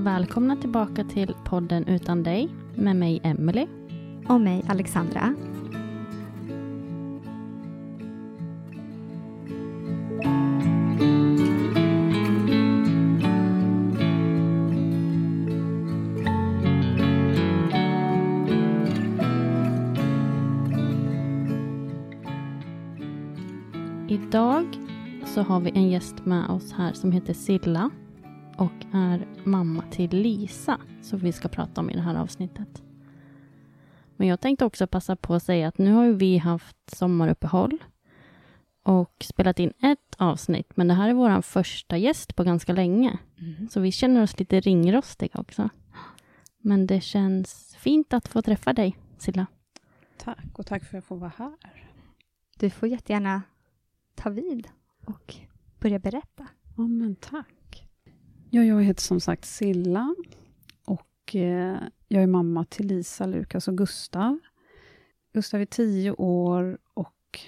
Välkomna tillbaka till podden Utan dig med mig Emelie. Och mig Alexandra. Idag så har vi en gäst med oss här som heter Silla och är mamma till Lisa som vi ska prata om i det här avsnittet. Men jag tänkte också passa på att säga att nu har ju vi haft sommaruppehåll och spelat in ett avsnitt, men det här är vår första gäst på ganska länge. Så vi känner oss lite ringrostiga också. Men det känns fint att få träffa dig, Silla. Tack, och tack för att jag får vara här. Du får jättegärna ta vid och börja berätta. Ja, men tack. Ja, jag heter som sagt Silla och eh, jag är mamma till Lisa, Lukas och Gustav. Gustav är 10 år och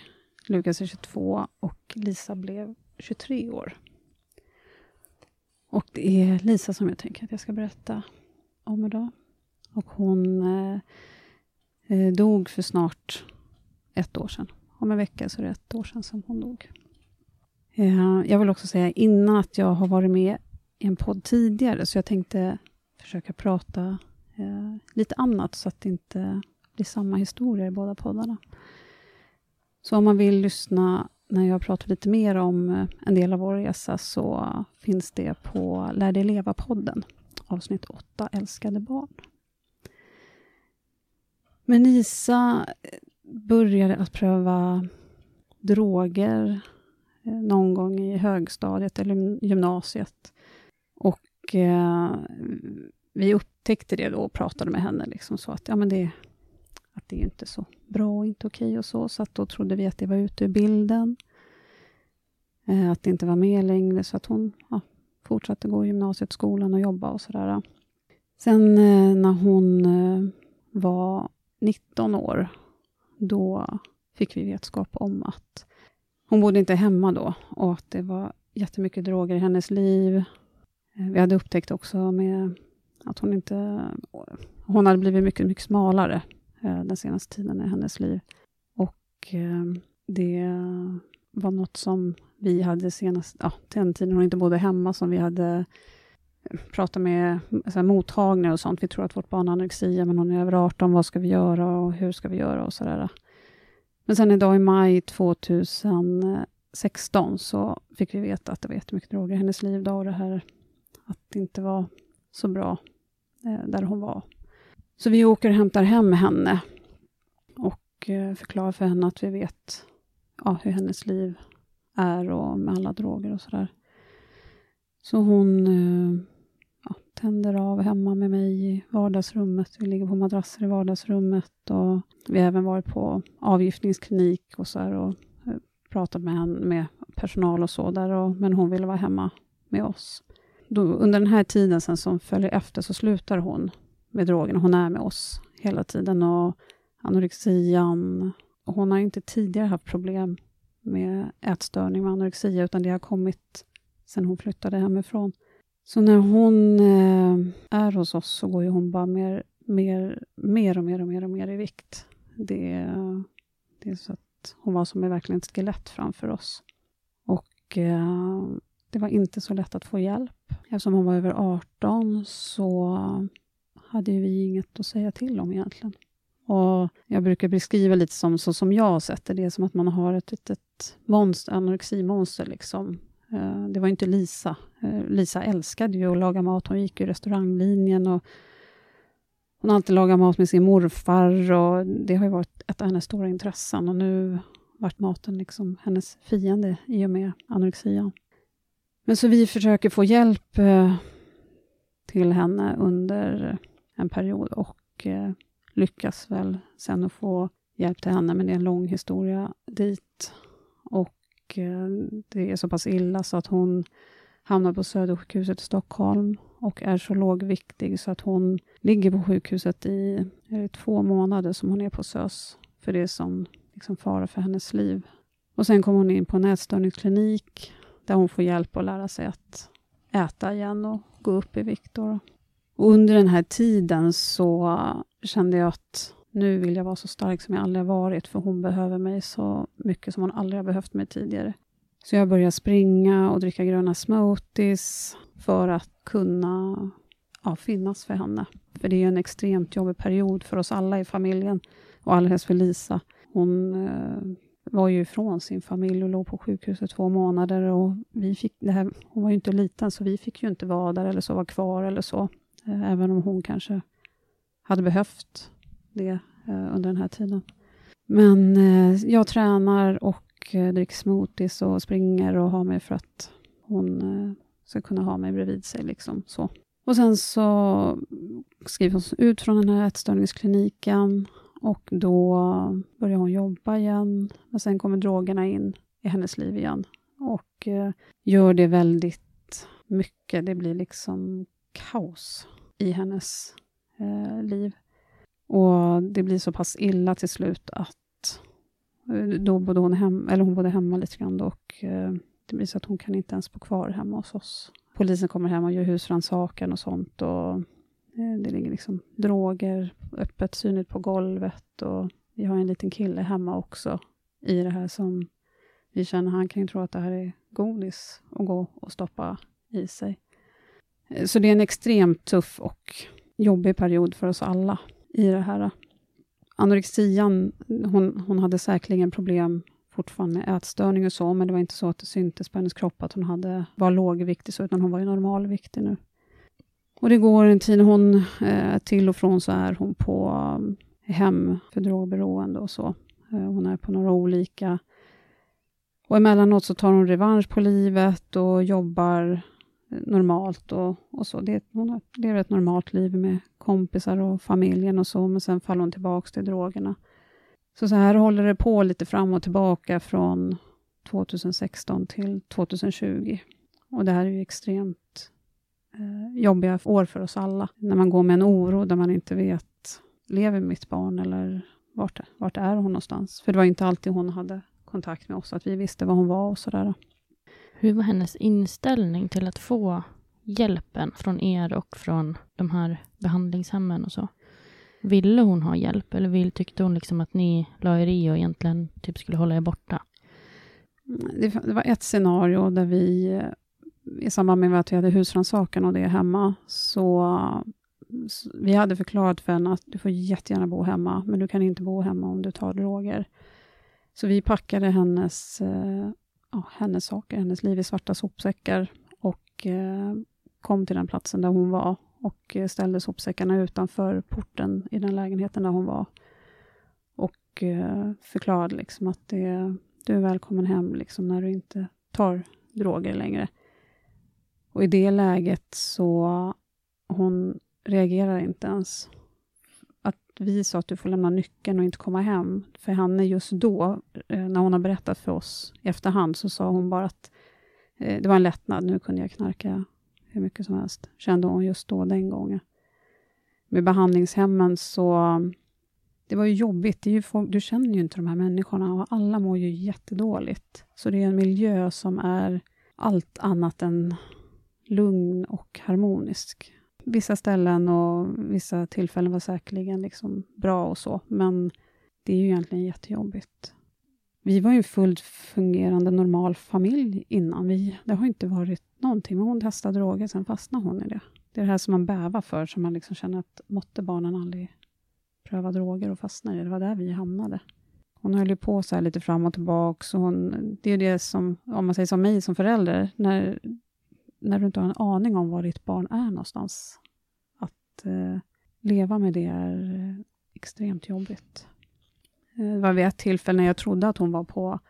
Lukas är 22 och Lisa blev 23 år. Och det är Lisa som jag tänker att jag ska berätta om idag. Och hon eh, eh, dog för snart ett år sedan. Om en vecka så är det ett år sedan som hon dog. Eh, jag vill också säga innan att jag har varit med en podd tidigare, så jag tänkte försöka prata eh, lite annat, så att det inte blir samma historia i båda poddarna. Så om man vill lyssna när jag pratar lite mer om eh, en del av vår resa, så finns det på Lär dig leva-podden, avsnitt 8, Älskade barn. Men Isa eh, började att pröva droger eh, någon gång i högstadiet eller gymnasiet. Och eh, vi upptäckte det då och pratade med henne, liksom så att, ja, men det, att det är inte så bra och inte okej och så, så att då trodde vi att det var ute ur bilden. Eh, att det inte var med längre, så att hon ja, fortsatte gå i gymnasiet, skolan och jobba och sådär. Sen eh, när hon eh, var 19 år, då fick vi vetskap om att hon bodde inte hemma då och att det var jättemycket droger i hennes liv. Eh, vi hade upptäckt också med att hon inte... Hon hade blivit mycket, mycket smalare eh, den senaste tiden i hennes liv. Och eh, det var något som vi hade senast, ja, den tiden hon inte bodde hemma, som vi hade pratat med så här, mottagningar och sånt. Vi tror att vårt barn har anorexia, men hon är över 18. Vad ska vi göra och hur ska vi göra och sådär. Men sen idag i maj 2016 så fick vi veta att det var jättemycket droger i hennes liv då och det här att det inte var så bra eh, där hon var. Så vi åker och hämtar hem henne och eh, förklarar för henne att vi vet ja, hur hennes liv är och med alla droger och sådär. Så hon eh, ja, tänder av hemma med mig i vardagsrummet. Vi ligger på madrasser i vardagsrummet och vi har även varit på avgiftningsklinik och så här och eh, pratat med, henne, med personal och så där, och, men hon ville vara hemma med oss. Då, under den här tiden sen som följer efter så slutar hon med drogerna. Hon är med oss hela tiden och anorexian. Hon har inte tidigare haft problem med ätstörning med anorexia, utan det har kommit sen hon flyttade hemifrån. Så när hon eh, är hos oss så går ju hon bara mer, mer, mer och mer och mer och mer i vikt. Det, det är så att hon var som verkligen ett skelett framför oss. Och eh, det var inte så lätt att få hjälp. Eftersom hon var över 18 så hade vi inget att säga till om egentligen. Och jag brukar beskriva lite som, så som jag har sett det, det är som att man har ett litet monster, anoreximonster. Liksom. Eh, det var inte Lisa. Eh, Lisa älskade ju att laga mat, hon gick ju restauranglinjen och hon har alltid lagat mat med sin morfar och det har ju varit ett av hennes stora intressen och nu vart maten liksom hennes fiende i och med anorexian. Men så vi försöker få hjälp eh, till henne under en period och eh, lyckas väl sen att få hjälp till henne, men det är en lång historia dit. Och eh, det är så pass illa så att hon hamnar på Södersjukhuset i Stockholm och är så lågviktig så att hon ligger på sjukhuset i två månader som hon är på SÖS, för det är som liksom fara för hennes liv. Och sen kommer hon in på en ätstörningsklinik där hon får hjälp att lära sig att äta igen och gå upp i vikt. Då. Och under den här tiden så kände jag att nu vill jag vara så stark som jag aldrig har varit, för hon behöver mig så mycket som hon aldrig har behövt mig tidigare. Så jag började springa och dricka gröna smoothies för att kunna ja, finnas för henne. För det är en extremt jobbig period för oss alla i familjen och allra helst för Lisa. Hon eh, var ju ifrån sin familj och låg på sjukhuset två månader och vi fick, det här, hon var ju inte liten så vi fick ju inte vara där eller sova kvar eller så. Eh, även om hon kanske hade behövt det eh, under den här tiden. Men eh, jag tränar och dricker smoothies och springer och har mig för att hon ska kunna ha mig bredvid sig. Liksom, så. Och sen så skrivs hon ut från den här ätstörningskliniken och då börjar hon jobba igen. Men sen kommer drogerna in i hennes liv igen och eh, gör det väldigt mycket. Det blir liksom kaos i hennes eh, liv. Och det blir så pass illa till slut att eh, då bodde hon, hem, eller hon bodde hemma lite grann och eh, det blir så att hon kan inte ens bo kvar hemma hos oss. Polisen kommer hem och gör husrannsakan och sånt och Eh, det ligger liksom droger öppet synligt på golvet och vi har en liten kille hemma också i det här som vi känner, han kan ju tro att det här är godis att gå och stoppa i sig. Eh, så det är en extremt tuff och jobbig period för oss alla i det här. Anorexian, hon, hon hade säkerligen problem fortfarande med ätstörning och så, men det var inte så att det syntes på hennes kropp att hon hade, var lågviktig, så, utan hon var ju normalviktig nu. Och det går en tid, hon eh, till och från så är hon på eh, hem för drogberoende och så. Eh, hon är på några olika. Och emellanåt så tar hon revansch på livet och jobbar eh, normalt och, och så. Det, hon lever ett normalt liv med kompisar och familjen och så, men sen faller hon tillbaka till drogerna. Så så här håller det på lite fram och tillbaka från 2016 till 2020. Och det här är ju extremt jobbiga år för oss alla. När man går med en oro där man inte vet, lever mitt barn eller vart, vart är hon någonstans? För det var inte alltid hon hade kontakt med oss, att vi visste var hon var och sådär. Hur var hennes inställning till att få hjälpen från er och från de här behandlingshemmen och så? Ville hon ha hjälp eller vill, tyckte hon liksom att ni la er i och egentligen typ skulle hålla er borta? Det, det var ett scenario där vi i samband med att vi hade husrannsakan och det hemma, så, så vi hade förklarat för henne att du får jättegärna bo hemma, men du kan inte bo hemma om du tar droger. Så vi packade hennes eh, ja, hennes saker, hennes liv i svarta sopsäckar och eh, kom till den platsen där hon var och eh, ställde sopsäckarna utanför porten i den lägenheten där hon var. Och eh, förklarade liksom att det, du är välkommen hem liksom när du inte tar droger längre. Och i det läget så hon reagerar inte ens. att vi sa att du får lämna nyckeln och inte komma hem. För henne just då, eh, när hon har berättat för oss i efterhand, så sa hon bara att eh, det var en lättnad. Nu kunde jag knarka hur mycket som helst, kände hon just då, den gången. Med behandlingshemmen så det var ju jobbigt. Det är ju folk, du känner ju inte de här människorna och alla mår ju jättedåligt. Så det är en miljö som är allt annat än lugn och harmonisk. Vissa ställen och vissa tillfällen var säkerligen liksom bra och så, men det är ju egentligen jättejobbigt. Vi var ju en fullt fungerande normal familj innan. Vi, det har inte varit någonting, men hon testade droger, sen fastnade hon i det. Det är det här som man bävar för, som man liksom känner att måtte barnen aldrig pröva droger och fastna i det. Det var där vi hamnade. Hon höll ju på så här lite fram och tillbaka. Så hon, det är det som, om man säger som mig som förälder, när, när du inte har en aning om var ditt barn är någonstans. Att eh, leva med det är eh, extremt jobbigt. Eh, det var vid ett tillfälle när jag trodde att hon var på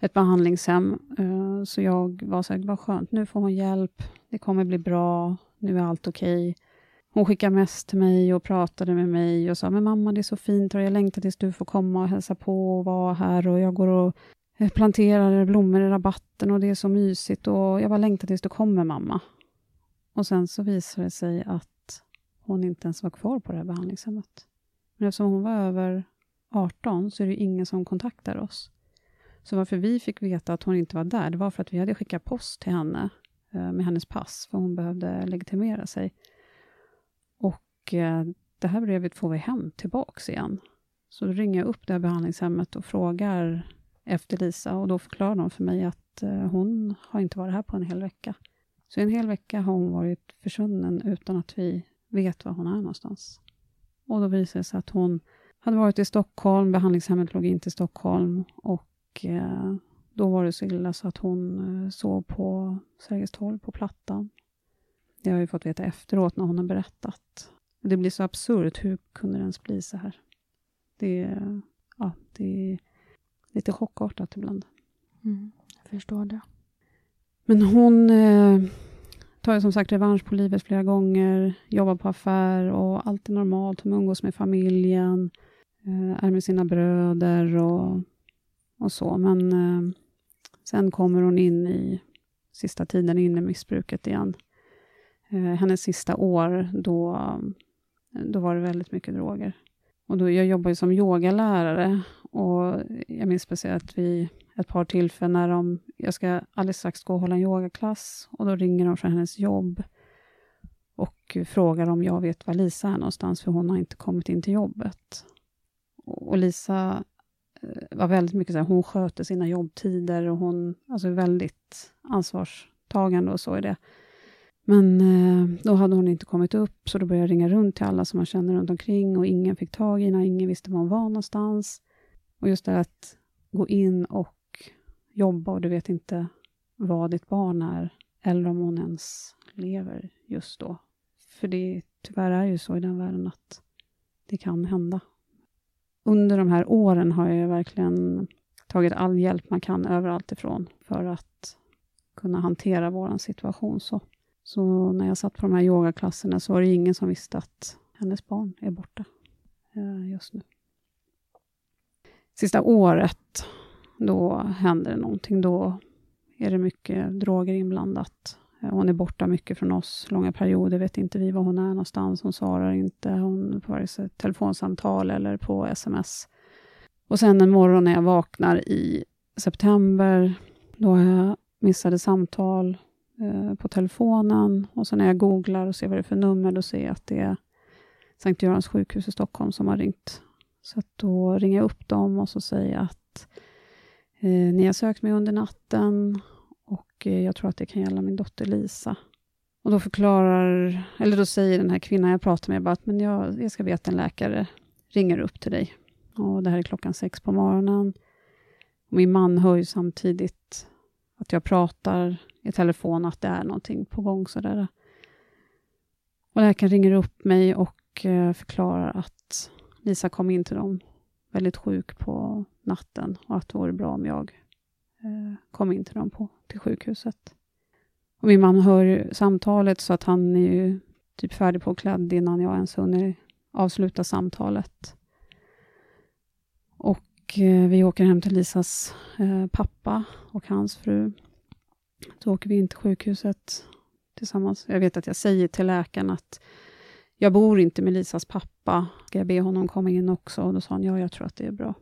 ett behandlingshem, eh, så jag var så här, vad skönt, nu får hon hjälp, det kommer bli bra, nu är allt okej. Okay. Hon skickade mest till mig och pratade med mig och sa, men mamma det är så fint och jag längtar tills du får komma och hälsa på och vara här och jag går och eh, planterar blommor i rabatten och det är så mysigt och jag bara längtar tills du kommer mamma. Och sen så visade det sig att hon inte ens var kvar på det här behandlingshemmet. Men eftersom hon var över 18 så är det ingen som kontaktar oss. Så varför vi fick veta att hon inte var där, det var för att vi hade skickat post till henne eh, med hennes pass, för hon behövde legitimera sig. Och eh, det här brevet får vi hem tillbaks igen. Så då ringer jag upp det här behandlingshemmet och frågar efter Lisa och då förklarar de för mig att eh, hon har inte varit här på en hel vecka. Så en hel vecka har hon varit försvunnen utan att vi vet var hon är någonstans. Och då visade det sig att hon hade varit i Stockholm, behandlingshemmet låg inte i Stockholm och eh, då var det så illa så att hon eh, sov på Sergels torg på Plattan det har jag fått veta efteråt när hon har berättat. Det blir så absurt. Hur kunde det ens bli så här? Det ja, det är lite chockartat ibland. Mm, jag förstår det. Men hon eh, tar ju som sagt revansch på livet flera gånger, jobbar på affär och allt är normalt. Hon umgås med familjen, eh, är med sina bröder och, och så. Men eh, sen kommer hon in i sista tiden in i missbruket igen. Eh, hennes sista år, då, då var det väldigt mycket droger. Och då, jag jobbar ju som yogalärare och jag minns speciellt vid ett par tillfällen när de, jag ska alldeles strax gå och hålla en yogaklass och då ringer de från hennes jobb och frågar om jag vet var Lisa är någonstans, för hon har inte kommit in till jobbet. Och Lisa eh, var väldigt mycket så här, hon sköter sina jobbtider och hon, alltså väldigt ansvarstagande och så är det. Men eh, då hade hon inte kommit upp, så då började jag ringa runt till alla som man känner runt omkring och ingen fick tag i henne, ingen visste var hon var någonstans. Och just det att gå in och jobba och du vet inte vad ditt barn är, eller om hon ens lever just då. För det tyvärr är ju så i den världen att det kan hända. Under de här åren har jag verkligen tagit all hjälp man kan överallt ifrån för att kunna hantera vår situation. Så så när jag satt på de här yogaklasserna så var det ingen som visste att hennes barn är borta eh, just nu. Sista året, då händer det någonting. Då är det mycket droger inblandat. Eh, hon är borta mycket från oss långa perioder, vet inte vi var hon är någonstans. Hon svarar inte hon på vare sig telefonsamtal eller på sms. Och sen en morgon när jag vaknar i september, då har jag missade samtal, Eh, på telefonen och sen när jag googlar och ser vad det är för nummer, då ser jag att det är Sankt Görans sjukhus i Stockholm som har ringt. Så då ringer jag upp dem och så säger jag att eh, ni har sökt mig under natten och eh, jag tror att det kan gälla min dotter Lisa. Och då förklarar, eller då säger den här kvinnan jag pratar med bara att men jag, jag ska be att en läkare ringer upp till dig. Och det här är klockan sex på morgonen. Och min man hör ju samtidigt att jag pratar i telefon att det är någonting på gång. Sådär. Och läkaren ringer upp mig och eh, förklarar att Lisa kom in till dem väldigt sjuk på natten och att det vore bra om jag eh, kom in till dem på, till sjukhuset. Och min man hör samtalet så att han är ju typ färdigpåklädd innan jag ens hunnit avsluta samtalet. Och eh, vi åker hem till Lisas eh, pappa och hans fru. Så åker vi in till sjukhuset tillsammans. Jag vet att jag säger till läkaren att jag bor inte med Lisas pappa. Ska jag be honom komma in också? Och då sa han, ja, jag tror att det är bra.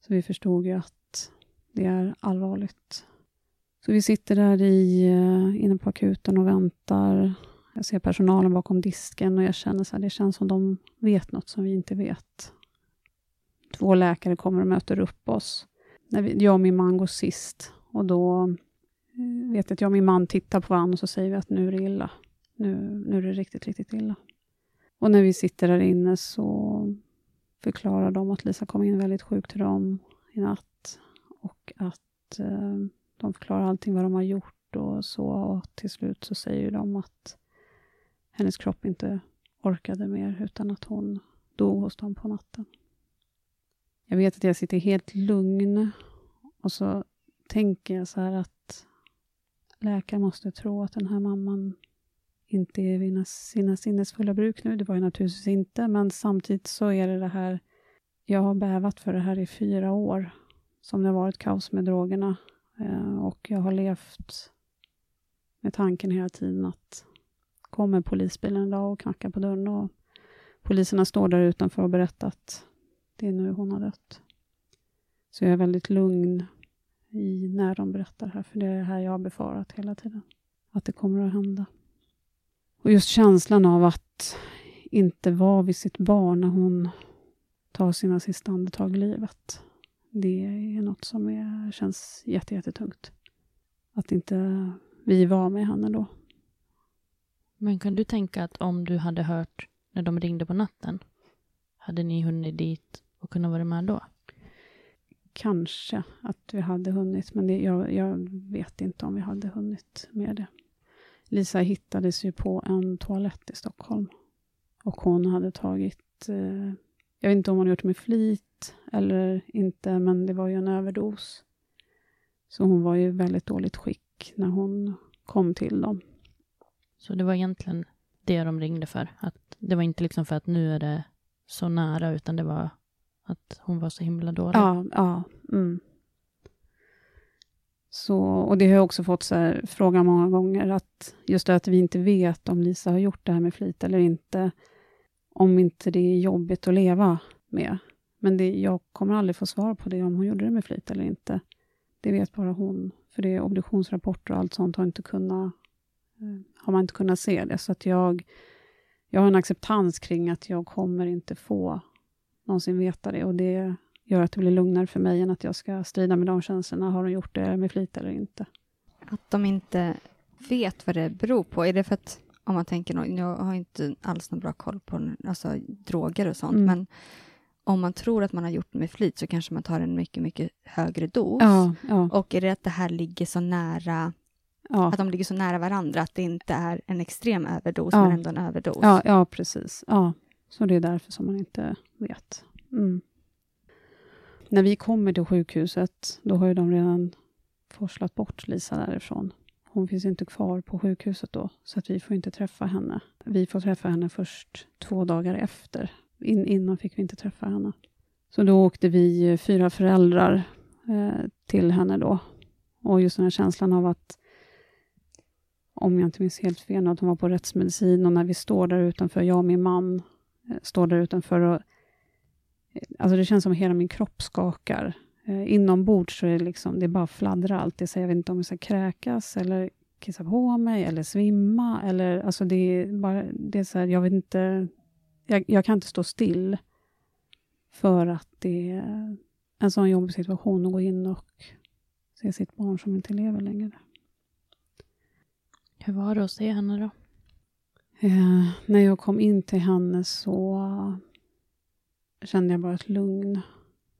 Så vi förstod ju att det är allvarligt. Så vi sitter där i, eh, inne på akuten och väntar. Jag ser personalen bakom disken och jag känner så här, det känns som de vet något som vi inte vet. Två läkare kommer och möter upp oss. När vi, jag och min man går sist och då eh, vet jag att jag och min man tittar på varandra och så säger vi att nu är det illa. Nu, nu är det riktigt, riktigt illa. Och när vi sitter där inne så förklarar de att Lisa kom in väldigt sjuk till dem i natt och att eh, de förklarar allting vad de har gjort och så och till slut så säger de att hennes kropp inte orkade mer utan att hon dog hos dem på natten. Jag vet att jag sitter helt lugn och så tänker jag så här att läkaren måste tro att den här mamman inte är vid sina sinnesfulla bruk nu. Det var jag naturligtvis inte, men samtidigt så är det det här jag har bävat för det här i fyra år, som det har varit kaos med drogerna. Eh, och jag har levt med tanken hela tiden att kommer polisbilen en dag och knackar på dörren och poliserna står där utanför och berättar att det är nu hon har dött. Så jag är väldigt lugn i när de berättar det här, för det är det här jag har befarat hela tiden. Att det kommer att hända. Och just känslan av att inte vara vid sitt barn när hon tar sina sista andetag i livet. Det är något som är, känns jättetungt. Att inte vi var med henne då. Men kan du tänka att om du hade hört när de ringde på natten, hade ni hunnit dit och kunnat vara med då? Kanske att vi hade hunnit, men det, jag, jag vet inte om vi hade hunnit med det. Lisa hittades ju på en toalett i Stockholm. Och hon hade tagit, eh, jag vet inte om hon gjort det med flit eller inte, men det var ju en överdos. Så hon var ju väldigt dåligt skick när hon kom till dem. Så det var egentligen det de ringde för? Att det var inte liksom för att nu är det så nära, utan det var att hon var så himla dålig? Ja, ja. Mm. Så, och det har jag också fått så här, frågan många gånger, att just det att vi inte vet om Lisa har gjort det här med flit eller inte, om inte det är jobbigt att leva med. Men det, jag kommer aldrig få svar på det, om hon gjorde det med flit eller inte. Det vet bara hon, för det är obduktionsrapporter och allt sånt har, inte kunnat, eh, har man inte kunnat se det. Så att jag, jag har en acceptans kring att jag kommer inte få någonsin veta det och det gör att det blir lugnare för mig än att jag ska strida med de känslorna. Har de gjort det med flit eller inte? Att de inte vet vad det beror på, är det för att om man tänker, jag har inte alls någon bra koll på alltså, droger och sånt, mm. men om man tror att man har gjort det med flit så kanske man tar en mycket, mycket högre dos. Ja, ja. Och är det att det här ligger så nära, ja. att de ligger så nära varandra, att det inte är en extrem överdos, men ändå en överdos? Ja, ja precis. Ja. Så det är därför som man inte vet. Mm när vi kommer till sjukhuset, då har ju de redan forslat bort Lisa därifrån. Hon finns inte kvar på sjukhuset då, så att vi får inte träffa henne. Vi får träffa henne först två dagar efter. In, innan fick vi inte träffa henne. Så då åkte vi eh, fyra föräldrar eh, till henne då. Och just den här känslan av att, om jag inte minns helt fel, att hon var på rättsmedicin och när vi står där utanför, jag och min man eh, står där utanför och Alltså det känns som att hela min kropp skakar. Eh, inombords så är det liksom, det bara fladdrar alltid. Så jag vet inte om jag ska kräkas eller kissa på mig eller svimma. Eller, alltså det är bara, det är så här, jag vet inte, jag, jag, kan inte stå still. För att det är en sån jobbig situation att gå in och se sitt barn som inte lever längre. Hur var det att se henne då? Eh, när jag kom in till henne så kände jag bara ett lugn.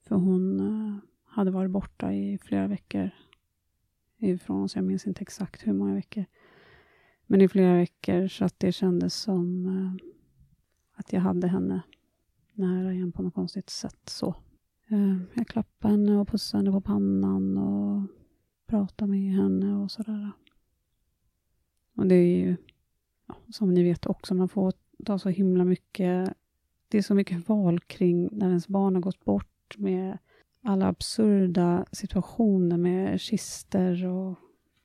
För hon eh, hade varit borta i flera veckor ifrån oss. Jag minns inte exakt hur många veckor. Men i flera veckor, så att det kändes som eh, att jag hade henne nära igen på något konstigt sätt. så. Eh, jag klappade henne och pussade henne på pannan och pratade med henne och sådär. Och det är ju, som ni vet också, man får ta så himla mycket... Det är så mycket val kring när ens barn har gått bort med alla absurda situationer med kister och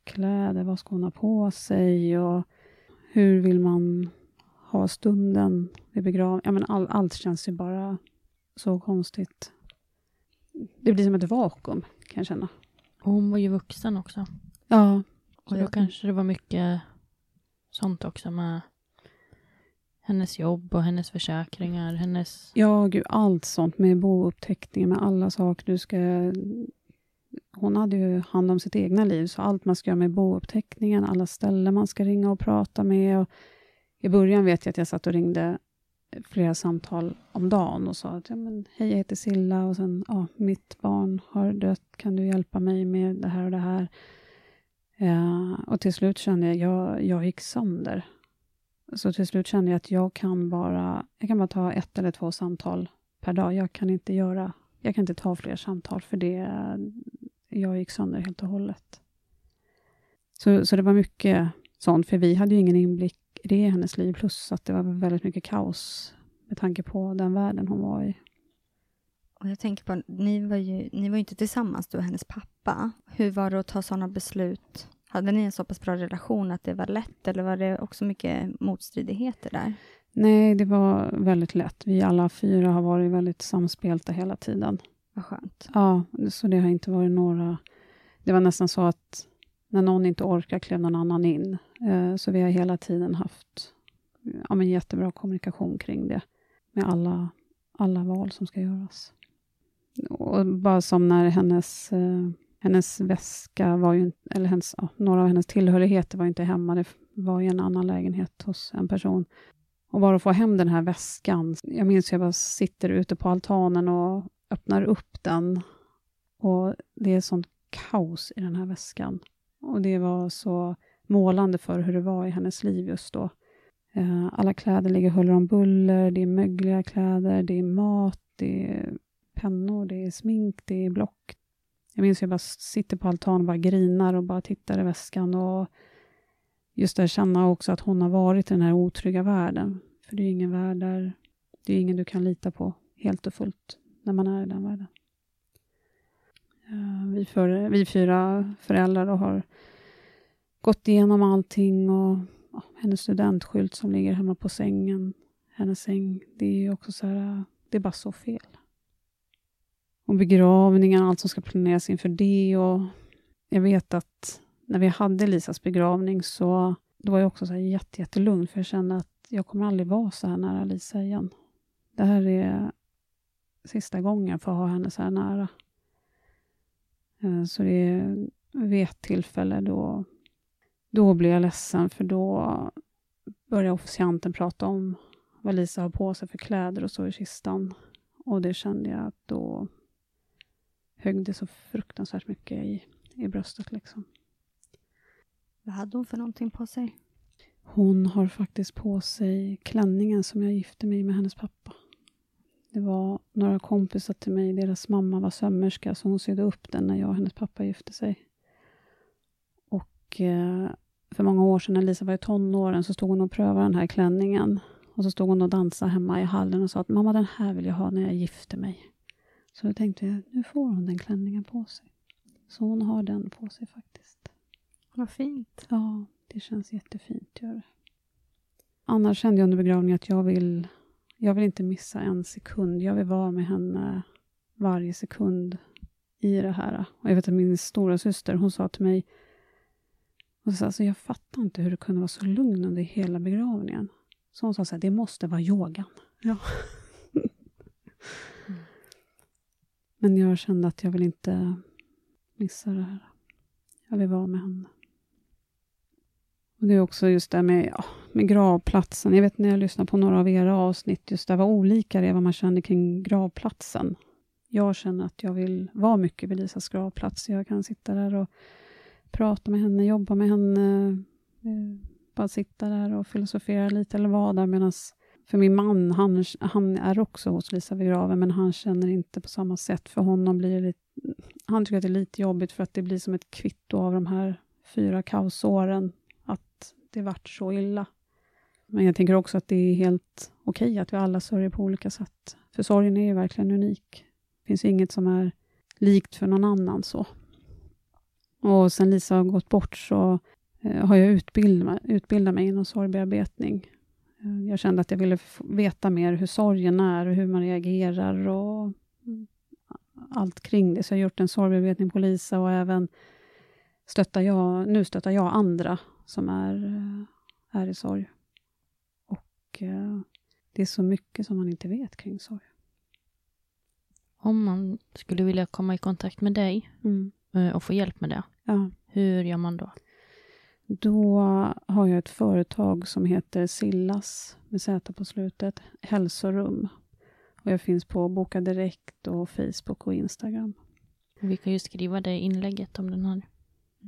kläder, vad ska hon ha på sig och hur vill man ha stunden vid begravningen? Ja, men all, allt känns ju bara så konstigt. Det blir som ett vakuum, kan jag känna. Och hon var ju vuxen också. Ja. Så då kanske det var mycket sånt också med hennes jobb och hennes försäkringar, hennes... Ja, gud, allt sånt med bouppteckningen, med alla saker du ska... Hon hade ju hand om sitt egna liv, så allt man ska göra med bouppteckningen, alla ställen man ska ringa och prata med. Och I början vet jag att jag satt och ringde flera samtal om dagen och sa att ja, men, hej, jag heter Silla och sen, ja, mitt barn har dött, kan du hjälpa mig med det här och det här? Ja, och till slut kände jag, jag, jag gick sönder. Så till slut kände jag att jag kan bara, jag kan bara ta ett eller två samtal per dag. Jag kan inte göra, jag kan inte ta fler samtal för det, jag gick sönder helt och hållet. Så, så det var mycket sånt, för vi hade ju ingen inblick i det i hennes liv, plus att det var väldigt mycket kaos med tanke på den världen hon var i. Och jag tänker på, ni var ju ni var ju inte tillsammans, du och hennes pappa. Hur var det att ta sådana beslut? Hade ni en så pass bra relation att det var lätt, eller var det också mycket motstridigheter där? Nej, det var väldigt lätt. Vi alla fyra har varit väldigt samspelta hela tiden. Vad skönt. Ja, så det har inte varit några... Det var nästan så att när någon inte orkar klev någon annan in. Eh, så vi har hela tiden haft ja, men jättebra kommunikation kring det, med alla, alla val som ska göras. Och bara som när hennes, eh, hennes väska var ju, eller hennes, ja, några av hennes tillhörigheter var inte hemma, det var i en annan lägenhet hos en person. Och bara att få hem den här väskan, jag minns jag bara sitter ute på altanen och öppnar upp den och det är sånt kaos i den här väskan. Och det var så målande för hur det var i hennes liv just då. Eh, alla kläder ligger huller om buller, det är mögliga kläder, det är mat, det är pennor, det är smink, det är block. Jag minns jag bara sitter på altanen och bara grinar och bara tittar i väskan och just att känna också att hon har varit i den här otrygga världen. För det är ingen värld där, det är ingen du kan lita på helt och fullt när man är i den världen. Eh, vi, för, vi fyra föräldrar har gått igenom allting och ja, hennes studentskylt som ligger hemma på sängen, hennes säng, det är ju också så här, eh, det är bara så fel. Och begravningen, allt som ska planeras inför det och jag vet att när vi hade Lisas begravning så då var jag också så här jätte, jättelugn för jag kände att jag kommer aldrig vara så här nära Lisa igen. Det här är sista gången jag får ha henne så här nära. Eh, så det är vid ett tillfälle då, då blir jag ledsen för då börjar officianten prata om vad Lisa har på sig för kläder och så i kistan. Och det kände jag att då högg det så fruktansvärt mycket i, i bröstet. Liksom. Vad hade hon för någonting på sig? Hon har faktiskt på sig klänningen som jag gifte mig med hennes pappa. Det var några kompisar till mig, deras mamma var sömmerska, så hon sydde upp den när jag och hennes pappa gifte sig. Och eh, för många år sedan när Lisa var i tonåren så stod hon och prövade den här klänningen. Och så stod hon och dansade hemma i hallen och sa att mamma, den här vill jag ha när jag gifter mig. Så då tänkte jag, nu får hon den klänningen på sig. Så hon har den på sig faktiskt. Vad fint. Ja, det känns jättefint. Gör det. Annars kände jag under begravningen att jag vill jag vill inte missa en sekund. Jag vill vara med henne varje sekund i det här. Och jag vet att min stora syster hon sa till mig, hon sa, alltså, jag fattar inte hur du kunde vara så lugn under hela begravningen. Så hon sa så här, det måste vara yogan. Ja. Men jag kände att jag vill inte missa det här. Jag vill vara med henne. Och Det är också just det med, ja, med gravplatsen. Jag vet när jag lyssnade på några av era avsnitt, just det vad olika det är vad man känner kring gravplatsen. Jag känner att jag vill vara mycket vid Lisas gravplats. Jag kan sitta där och prata med henne, jobba med henne, eh, bara sitta där och filosofera lite eller vara där medan för min man, han, han är också hos Lisa vid graven, men han känner inte på samma sätt. För honom blir det, han tycker att det är lite jobbigt för att det blir som ett kvitto av de här fyra kaosåren att det vart så illa. Men jag tänker också att det är helt okej okay att vi alla sörjer på olika sätt. För sorgen är ju verkligen unik. Det finns inget som är likt för någon annan. så. Och sen Lisa har gått bort så eh, har jag utbildat, utbildat mig inom sorgbearbetning. Eh, jag kände att jag ville veta mer hur sorgen är och hur man reagerar och allt kring det. Så jag har gjort en sorgbearbetning på Lisa och även stöttar jag, nu stöttar jag andra som är, eh, är i sorg. Och det är så mycket som man inte vet kring sorg. Om man skulle vilja komma i kontakt med dig mm. och få hjälp med det, ja. hur gör man då? Då har jag ett företag som heter Sillas, med Z på slutet, hälsorum. Och jag finns på Boka Direkt och Facebook och Instagram. Vi kan ju skriva det inlägget om den här,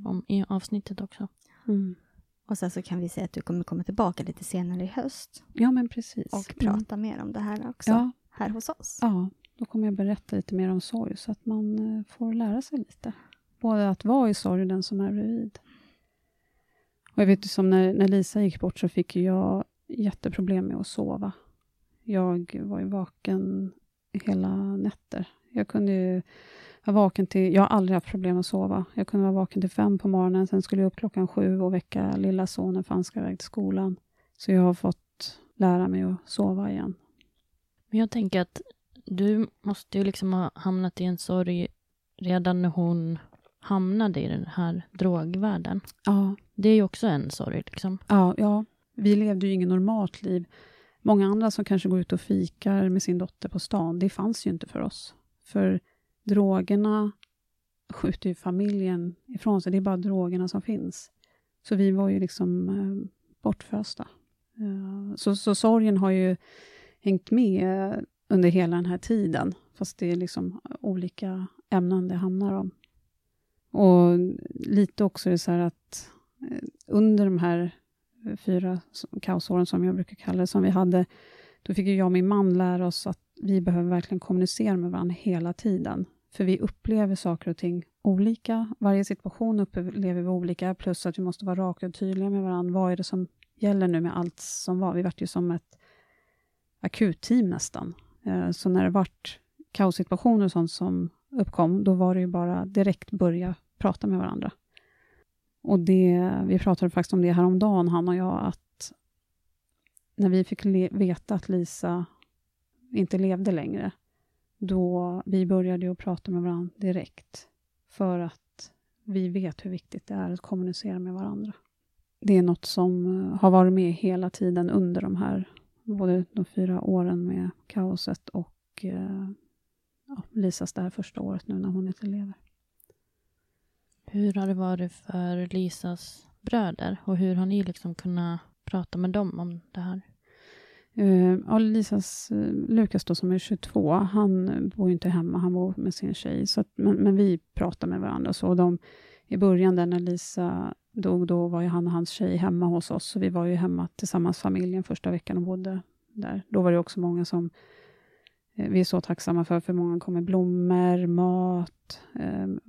om, i avsnittet också. Mm. Och sen så kan vi säga att du kommer komma tillbaka lite senare i höst. Ja, men precis. Och prata mm. mer om det här också, ja. här hos oss. Ja, då kommer jag berätta lite mer om sorg, så att man eh, får lära sig lite. Både att vara i sorg och den som är bredvid. Och jag vet ju som när, när Lisa gick bort så fick jag jätteproblem med att sova. Jag var ju vaken hela nätter. Jag kunde ju vara vaken till... Jag har aldrig haft problem att sova. Jag kunde vara vaken till fem på morgonen, sen skulle jag upp klockan sju och väcka lilla sonen för han ska iväg till skolan. Så jag har fått lära mig att sova igen. Men jag tänker att du måste ju liksom ha hamnat i en sorg redan när hon hamnade i den här drogvärlden. Ja. Det är ju också en sorg. Liksom. Ja, ja, vi levde ju inget normalt liv. Många andra som kanske går ut och fikar med sin dotter på stan, det fanns ju inte för oss. För drogerna skjuter ju familjen ifrån sig. Det är bara drogerna som finns. Så vi var ju liksom eh, bortfösta. Uh, så, så sorgen har ju hängt med under hela den här tiden, fast det är liksom olika ämnen det handlar om. Och lite också är det så här att eh, under de här fyra kaosåren, som jag brukar kalla det, som vi hade, då fick jag och min man lära oss att vi behöver verkligen kommunicera med varandra hela tiden. För vi upplever saker och ting olika. Varje situation upplever vi olika, plus att vi måste vara raka och tydliga med varandra. Vad är det som gäller nu med allt som var? Vi vart ju som ett akutteam nästan. Eh, så när det vart kaossituationer och sånt som uppkom, då var det ju bara direkt börja prata med varandra. Och det, vi pratade faktiskt om det häromdagen, han och jag, att när vi fick veta att Lisa inte levde längre, då vi började ju prata med varandra direkt, för att vi vet hur viktigt det är att kommunicera med varandra. Det är något som eh, har varit med hela tiden under de här, både de fyra åren med kaoset och eh, ja, Lisas det här första året nu när hon inte lever. Hur har det varit för Lisas bröder och hur har ni liksom kunnat prata med dem om det här? Uh, Lisas uh, Lukas då, som är 22, han bor inte hemma, han bor med sin tjej. Så att, men, men, vi pratar med varandra. Så de, I början där när Lisa dog, då var ju han och hans tjej hemma hos oss. Så vi var ju hemma tillsammans, familjen, första veckan och bodde där. Då var det också många som Eh, Eh, vi är så tacksamma för, för många kom med blommor, mat, ehm,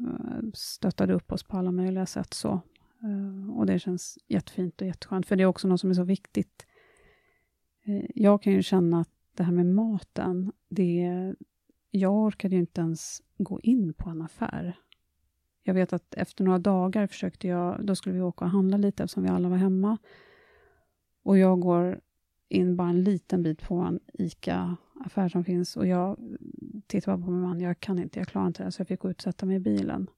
stöttade upp oss på alla möjliga sätt. så. Eh, och det känns jättefint och jätteskönt, för det är också något som är så viktigt. Eh, jag kan ju känna att det här med maten, det, jag orkade ju inte ens gå in på en affär. Jag vet att efter några dagar försökte jag, då skulle vi åka och handla lite eftersom vi alla var hemma. Och jag går in bara en liten bit på en ICA-affär som finns och jag tittar bara på min man, jag kan inte, jag klarar inte det, så jag fick gå ut och sätta mig i bilen.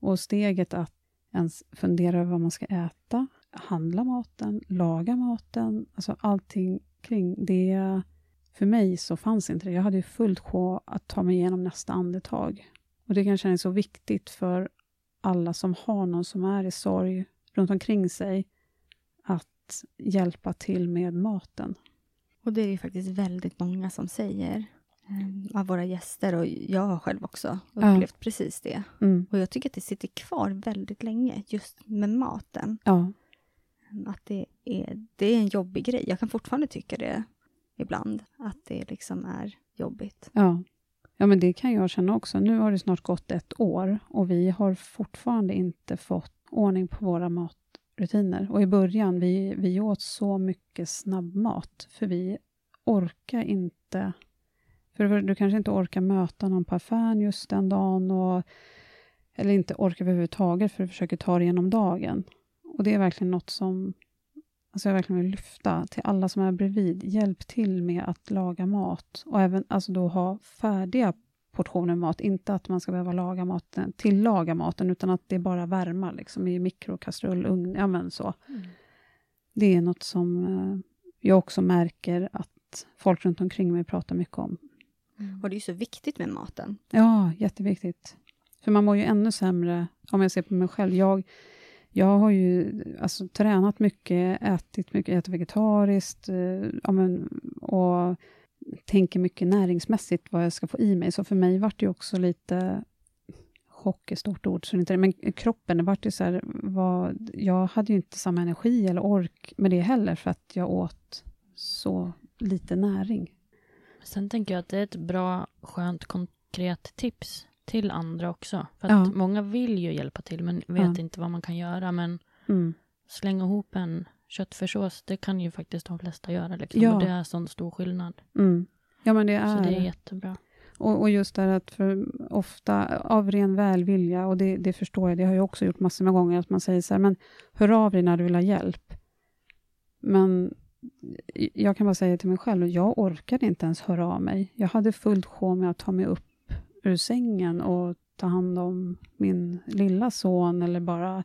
Och steget att ens fundera över vad man ska äta, handla maten, laga maten, alltså allting kring det. För mig så fanns inte det. Jag hade ju fullt sjå att ta mig igenom nästa andetag. Och det kan är så viktigt för alla som har någon som är i sorg runt omkring sig, att hjälpa till med maten. Och det är ju faktiskt väldigt många som säger eh, av våra gäster och jag har själv också upplevt ja. precis det. Mm. Och jag tycker att det sitter kvar väldigt länge just med maten. Ja. Att det är, det är en jobbig grej. Jag kan fortfarande tycka det ibland, att det liksom är jobbigt. Ja. ja, men det kan jag känna också. Nu har det snart gått ett år och vi har fortfarande inte fått ordning på våra mat rutiner. Och i början, vi, vi åt så mycket snabbmat, för vi orkar inte... För du kanske inte orkar möta någon på affären just den dagen, och, eller inte orkar överhuvudtaget, för du försöker ta dig igenom dagen. Och det är verkligen något som alltså jag verkligen vill lyfta till alla som är bredvid. Hjälp till med att laga mat och även alltså då ha färdiga portioner mat. Inte att man ska behöva laga maten, tillaga maten, utan att det bara värma liksom, i mikrokastrull, ugn, ja men så. Mm. Det är något som eh, jag också märker att folk runt omkring mig pratar mycket om. Mm. Och det är ju så viktigt med maten. Ja, jätteviktigt. För man mår ju ännu sämre, om jag ser på mig själv. Jag, jag har ju alltså, tränat mycket, ätit mycket, ätit vegetariskt eh, ja, men, och tänker mycket näringsmässigt vad jag ska få i mig. Så för mig vart det också lite chock är stort ord, så inte, men kroppen, det vart ju så här, vad, jag hade ju inte samma energi eller ork med det heller, för att jag åt så lite näring. Sen tänker jag att det är ett bra, skönt, konkret tips till andra också. För att ja. många vill ju hjälpa till, men vet ja. inte vad man kan göra. Men mm. slänga ihop en köttfärssås, det kan ju faktiskt de flesta göra. Liksom. Ja. Och det är sån stor skillnad. Mm. Ja, men det är Så det är jättebra. Och, och just det att för ofta av ren välvilja, och det, det, förstår jag, det har jag också gjort massor med gånger, att man säger så här, men hör av dig när du vill ha hjälp. Men jag kan bara säga till mig själv, jag orkade inte ens höra av mig. Jag hade fullt sjå med att ta mig upp ur sängen och ta hand om min lilla son, eller bara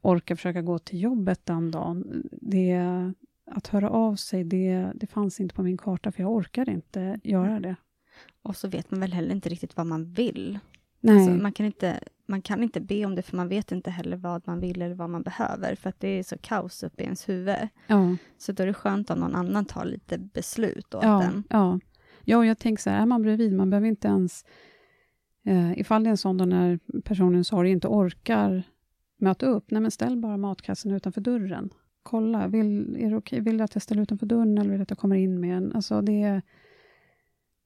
orka försöka gå till jobbet den dagen. Det, att höra av sig, det, det fanns inte på min karta, för jag orkade inte göra det. Och så vet man väl heller inte riktigt vad man vill. Nej. Alltså, man, kan inte, man kan inte be om det, för man vet inte heller vad man vill eller vad man behöver, för att det är så kaos uppe i ens huvud. Ja. Så då är det skönt om någon annan tar lite beslut åt ja, en. Ja. ja, och jag tänker så här, är man bredvid, man behöver inte ens... Eh, ifall det är en sån då när personen sorg inte orkar möta upp, nej men ställ bara matkassen utanför dörren. Kolla, vill, är det okay? vill du att jag ställer utanför dörren eller vill du att jag kommer in med en? Alltså det är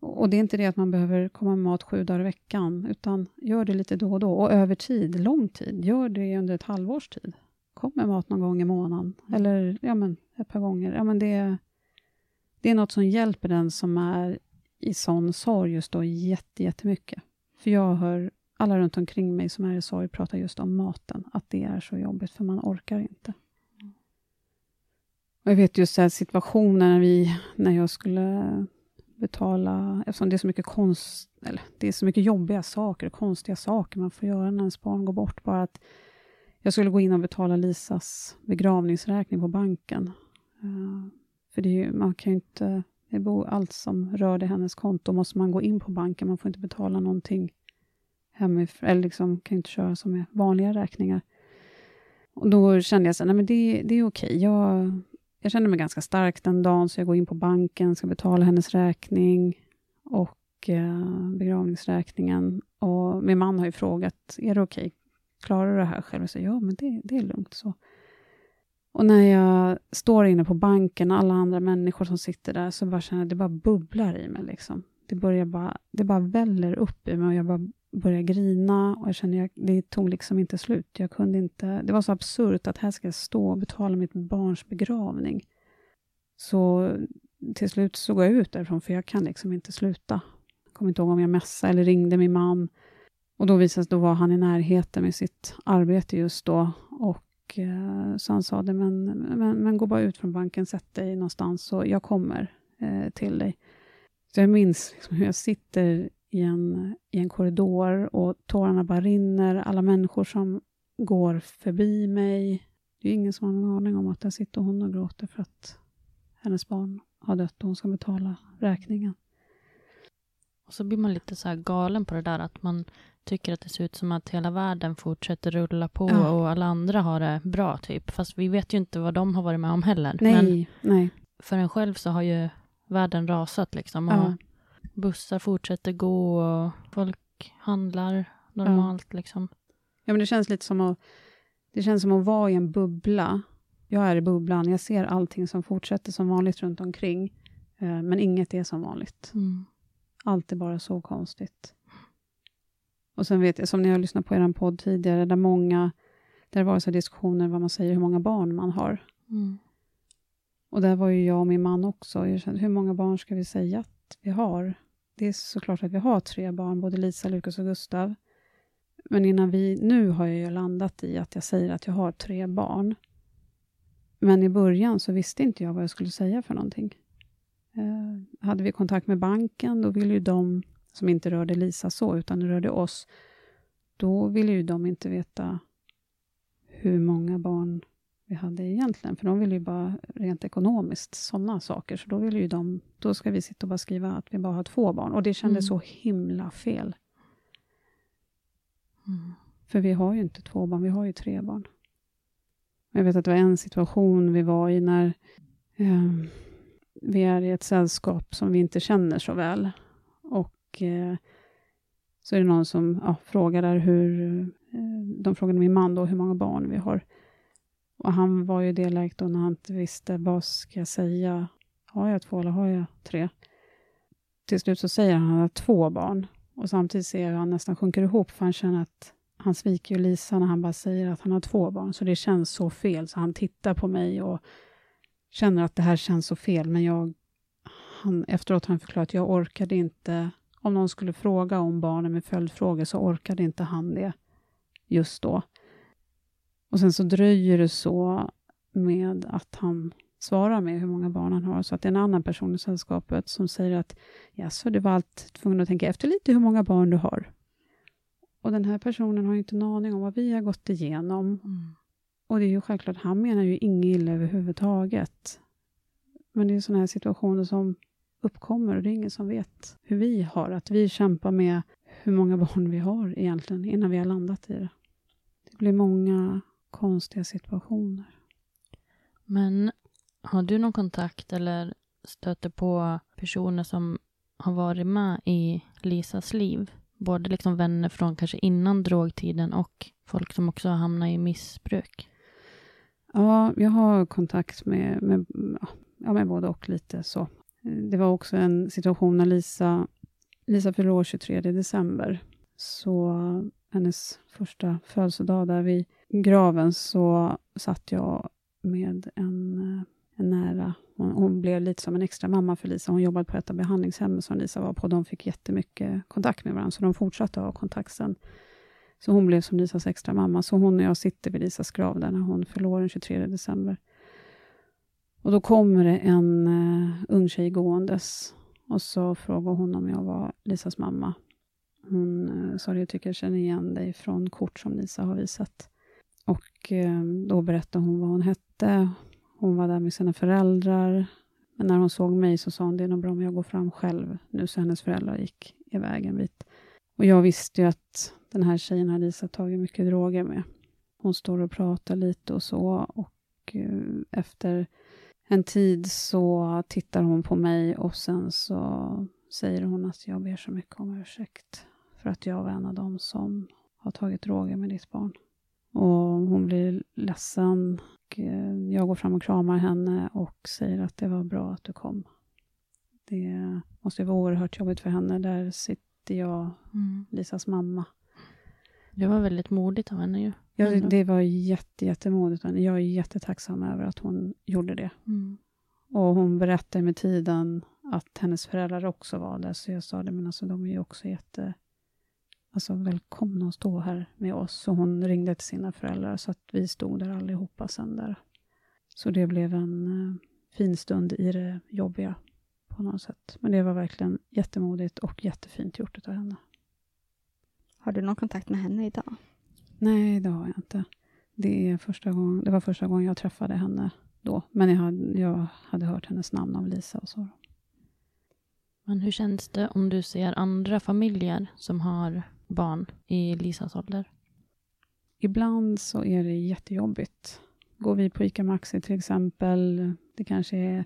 och det är inte det att man behöver komma med mat sju dagar i veckan, utan gör det lite då och då, och över tid, lång tid. Gör det under ett halvårs tid. Kom med mat någon gång i månaden, mm. eller ja, men, ett par gånger. Ja, men det, det är något som hjälper den som är i sån sorg just då jätte, jättemycket. För jag hör alla runt omkring mig som är i sorg pratar just om maten, att det är så jobbigt, för man orkar inte. Och jag vet just så situationen när, vi, när jag skulle betala, eftersom det är så mycket konst, eller det är så mycket jobbiga saker, konstiga saker man får göra när ens barn går bort. Bara att jag skulle gå in och betala Lisas begravningsräkning på banken. Uh, för det är, man kan ju inte, det allt som rörde hennes konto måste man gå in på banken, man får inte betala någonting hemifrån, eller liksom kan inte köra som med vanliga räkningar. Och då kände jag så nej men det, det är okej, jag jag kände mig ganska stark den dagen, så jag går in på banken, ska betala hennes räkning och eh, begravningsräkningen. Och min man har ju frågat, är det okej? Klarar du det här själv? Jag säger, ja, men det, det är lugnt. så. Och när jag står inne på banken, alla andra människor som sitter där, så bara känner jag att det bara bubblar i mig. Liksom. Det, börjar bara, det bara väller upp i mig och jag bara började grina och jag kände att det tog liksom inte slut. Jag kunde inte, det var så absurt att här ska jag stå och betala mitt barns begravning. Så till slut så går jag ut därifrån, för jag kan liksom inte sluta. Jag kommer inte ihåg om jag mässade eller ringde min man. Och då visade sig, då var han i närheten med sitt arbete just då. Och eh, så han sa det, men, men, men gå bara ut från banken, sätt dig någonstans, så jag kommer eh, till dig. Så jag minns liksom hur jag sitter i en, i en korridor och tårarna bara rinner. Alla människor som går förbi mig. Det är ingen som har någon aning om att där sitter hon och gråter för att hennes barn har dött och hon ska betala räkningen. Och så blir man lite så galen på det där att man tycker att det ser ut som att hela världen fortsätter rulla på ja. och alla andra har det bra, typ. Fast vi vet ju inte vad de har varit med om heller. Nej, Men nej. för en själv så har ju världen rasat liksom. Och ja bussar fortsätter gå och folk handlar normalt. Ja. Liksom. Ja, men det känns lite som att, det känns som att vara i en bubbla. Jag är i bubblan, jag ser allting som fortsätter som vanligt runt omkring, eh, men inget är som vanligt. Mm. Allt är bara så konstigt. Och sen vet jag, som ni har lyssnat på er podd tidigare, där många där var det så diskussioner vad man säger, hur många barn man har. Mm. Och där var ju jag och min man också. Jag kände, hur många barn ska vi säga att vi har? Det är såklart att vi har tre barn, både Lisa, Lukas och Gustav. Men innan vi, nu har jag ju landat i att jag säger att jag har tre barn. Men i början så visste inte jag vad jag skulle säga för någonting. Eh, hade vi kontakt med banken, då ville ju de, som inte rörde Lisa så, utan det rörde oss, då ville ju de inte veta hur många barn vi hade egentligen, för de ville ju bara rent ekonomiskt sådana saker, så då ville ju de, då ska vi sitta och bara skriva att vi bara har två barn, och det kändes Mm. så himla fel. Mm. För vi har ju inte två barn, vi har ju tre barn. Jag vet att det var en situation vi var i när eh, vi är i ett sällskap som vi inte känner så väl. Och eh, så är det någon som ja, frågar där hur, eh, de frågade min man då hur många barn vi har. Och han var ju delägd då när han inte visste vad ska jag säga. Har jag två eller har jag tre? Till slut så säger han att han har två barn. Och samtidigt ser jag hur han nästan sjunker ihop för han känner att han sviker ju Lisa när han bara säger att han har två barn. Så det känns så fel. Så han tittar på mig och känner att det här känns så fel. Men jag, han, efteråt har han förklarat att jag orkade inte. Om någon skulle fråga om barnen med följdfrågor så orkade inte han det just då. Och sen så dröjer det så med att han svarar med hur många barn han har, så att det är en annan person i sällskapet som säger att ja, så du var allt tvungen att tänka efter lite hur många barn du har. Och den här personen har ju inte en aning om vad vi har gått igenom. Mm. Och det är ju självklart, han menar ju inget illa överhuvudtaget. Men det är sådana här situationer som uppkommer och det är ingen som vet hur vi har att vi kämpar med hur många barn vi har egentligen innan vi har landat i det. Det blir många konstiga situationer. Men har du någon kontakt eller stöter på personer som har varit med i Lisas liv? Både liksom vänner från kanske innan drogtiden och folk som också har hamnat i missbruk. Ja, jag har kontakt med, med, ja, med både och lite så. Det var också en situation när Lisa, Lisa fyllde år 23 december. Så hennes första födelsedag där vid graven så satt jag med en, eh, en nära, hon, hon blev lite som en extra mamma för Lisa. Hon jobbade på ett av behandlingshemmen som Lisa var på. De fick jättemycket kontakt med varandra, så de fortsatte ha kontakt sen. Så hon blev som Lisas extra mamma. Så hon och jag sitter vid Lisas grav där när hon förlorar den 23 december. Och då kommer det en uh, ung tjej gåendes och så frågar hon om jag var Lisas mamma. Hon eh, sa det, jag tycker jag känner igen dig från kort som Lisa har visat. Och eh, då berättade hon vad hon hette. Hon var där med sina föräldrar. Men när hon såg mig så sa hon, det är nog bra om jag går fram själv nu, så hennes föräldrar gick iväg en bit. Och jag visste ju att den här tjejen hade Lisa tagit mycket droger med. Hon står och pratar lite och så och eh, efter en tid så tittar hon på mig och sen så säger hon att jag ber så mycket om ursäkt för att jag var en av dem som har tagit droger med ditt barn. Och hon blir ledsen. Och eh, jag går fram och kramar henne och säger att det var bra att du kom. Det måste vara oerhört jobbigt för henne. Där sitter jag, Mm. Lisas mamma. Det var väldigt modigt av henne ju. Ja, det var jätte, jättemodigt. Jag är jättetacksam över att hon gjorde det. Mm. Och hon berättade med tiden att hennes föräldrar också var där, så jag sa det, men alltså de är ju också jätte alltså, välkomna att stå här med oss. Så hon ringde till sina föräldrar, så att vi stod där allihopa sen där. Så det blev en eh, fin stund i det jobbiga på något sätt. Men det var verkligen jättemodigt och jättefint gjort av henne. Har du någon kontakt med henne idag? Nej, det har jag inte. Det, är första gång, det var första gången jag träffade henne då. Men jag hade, jag hade hört hennes namn av Lisa och så. Men hur känns det om du ser andra familjer som har barn i Lisas ålder? Ibland så är det jättejobbigt. Går vi på ICA Maxi till exempel, det kanske är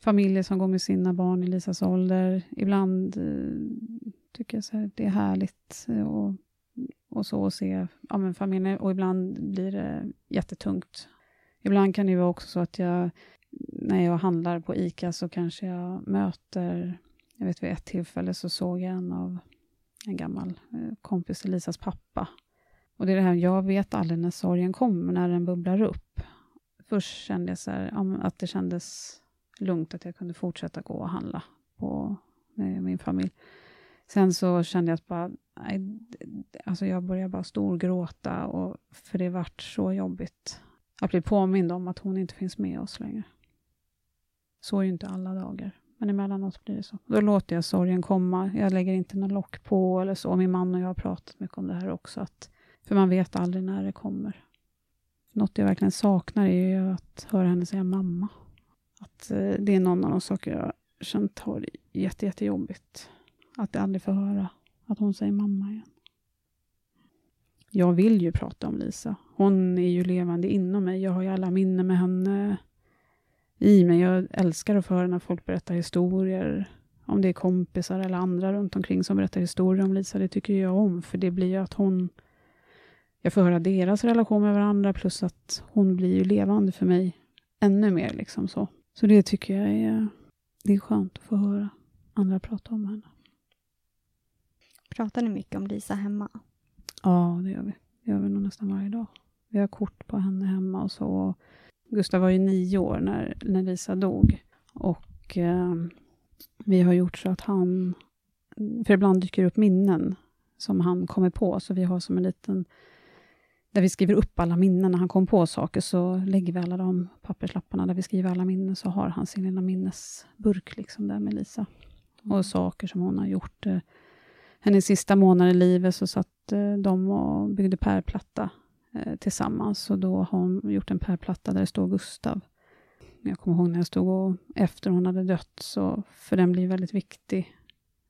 familjer som går med sina barn i Lisas ålder. Ibland eh, tycker jag så här, det är härligt eh, och, och så att se ja, men familjen, och ibland blir det jättetungt. Ibland kan det vara också så att jag, när jag handlar på ICA så kanske jag möter, jag vet vid ett tillfälle så såg jag en av en gammal eh, kompis till Lisas pappa Och det är det här, jag vet aldrig när sorgen kommer, när den bubblar upp. Först kände jag så här, att det kändes lugnt att jag kunde fortsätta gå och handla på, med min familj. Sen så kände jag att bara, nej, alltså jag började bara storgråta, och, för det vart så jobbigt att bli påmind om att hon inte finns med oss längre. Så är ju inte alla dagar, men emellanåt blir det så. Då låter jag sorgen komma. Jag lägger inte någon lock på eller så. Min man och jag har pratat mycket om det här också, att, för man vet aldrig när det kommer. Något jag verkligen saknar är ju att höra henne säga mamma. Att eh, det är någon av de saker jag känt har jätte, jättejobbigt. Att jag aldrig får höra att hon säger mamma igen. Jag vill ju prata om Lisa. Hon är ju levande inom mig. Jag har ju alla minnen med henne i mig. Jag älskar att få höra när folk berättar historier. Om det är kompisar eller andra runt omkring som berättar historier om Lisa. Det tycker jag om, för det blir ju att hon... Jag får höra deras relation med varandra, plus att hon blir ju levande för mig ännu mer. liksom Så Så det tycker jag är, det är skönt att få höra andra prata om henne. Pratar ni mycket om Lisa hemma? Ja, det gör vi. Det gör vi nog nästan varje dag. Vi har kort på henne hemma och så. Gustav var ju nio år när, när Lisa dog. Och eh, vi har gjort så att han... För ibland dyker det upp minnen som han kommer på, så vi har som en liten... Där vi skriver upp alla minnen när han kom på saker, så lägger vi alla de papperslapparna där vi skriver alla minnen, så har han sin lilla minnesburk liksom där med Lisa. Och saker som hon har gjort. Eh, hennes sista månader i livet så satt eh, de och byggde pärlplatta eh, tillsammans. Och då har hon gjort en pärlplatta där det står Gustav. Jag kommer ihåg när jag stod och efter hon hade dött, så, för den blir väldigt viktig